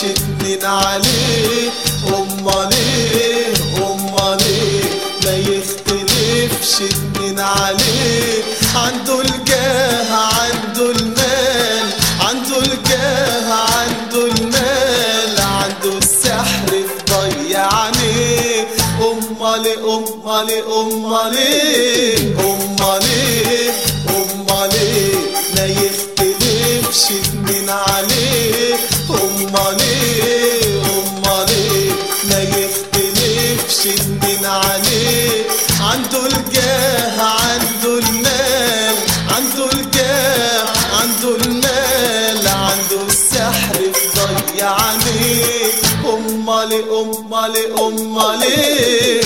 شدين عليه. امال إيه امال إيه ما يختلفش اتنين عليه. عنده الجاه عنده المال. عنده الجاه عنده المال. عنده السحر في ضيع عينيه امال امال امال امال ليه ما يختلفش اتنين عليه. امال امال امال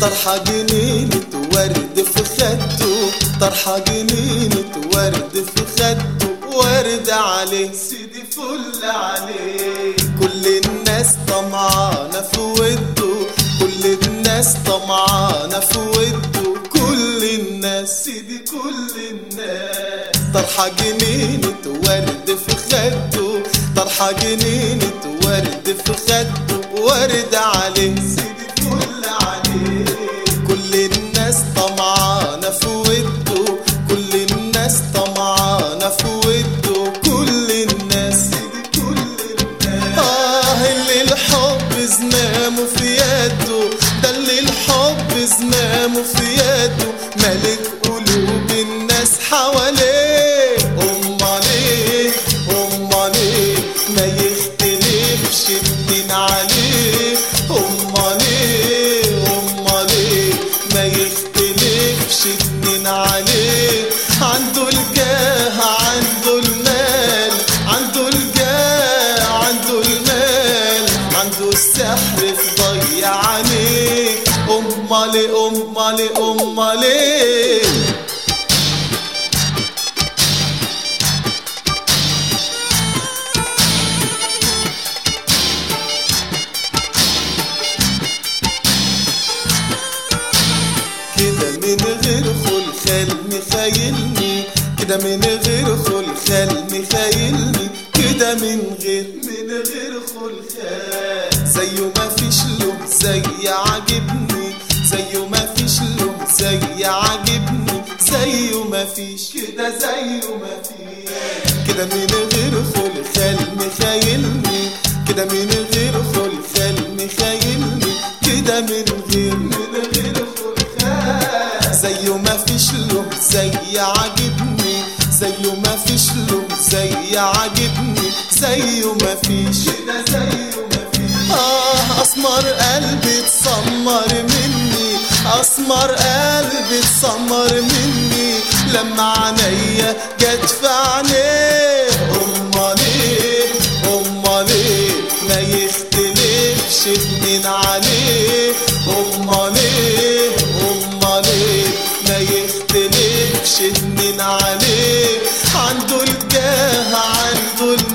طرحة جنينة ورد في خده طرحة جنينة ورد في خده. ورد عليه سيدي فل عليه. كل الناس طمعانة في وده. الناس طمعانة في وده كل الناس سيدي كل الناس. طرحة جنينة ورد في خده طرحة جنينة ورد في خده ورد عليه الحب زمامه في يده امال امال إيه كده من غير خلخال مخايلني كده من غير خلخال مخايلني كده من غير من غير خلخال زيه ما فيش له زي عاجبني زيه زي عاجبني زيه ما فيش. كده زيه ما فيش. كده من غير خلخال مخايلني كده من غير خلخال مخايلني كده من غير من غير خلخال زيه ما فيش له زي عاجبني. زيه ما فيش له زي عاجبني. زيه ما فيش. كده زيه ما فيش. آه أسمر قلبي اتسمر مني أسمر قلبي اتسمر مني لما عينيا جت في عينيه أمال إيه؟ أمال إيه؟ ما يختلفش اتنين عليه أمال إيه؟ أمال إيه؟ ما يختلفش اتنين عليه عنده الجاه عنده الجاه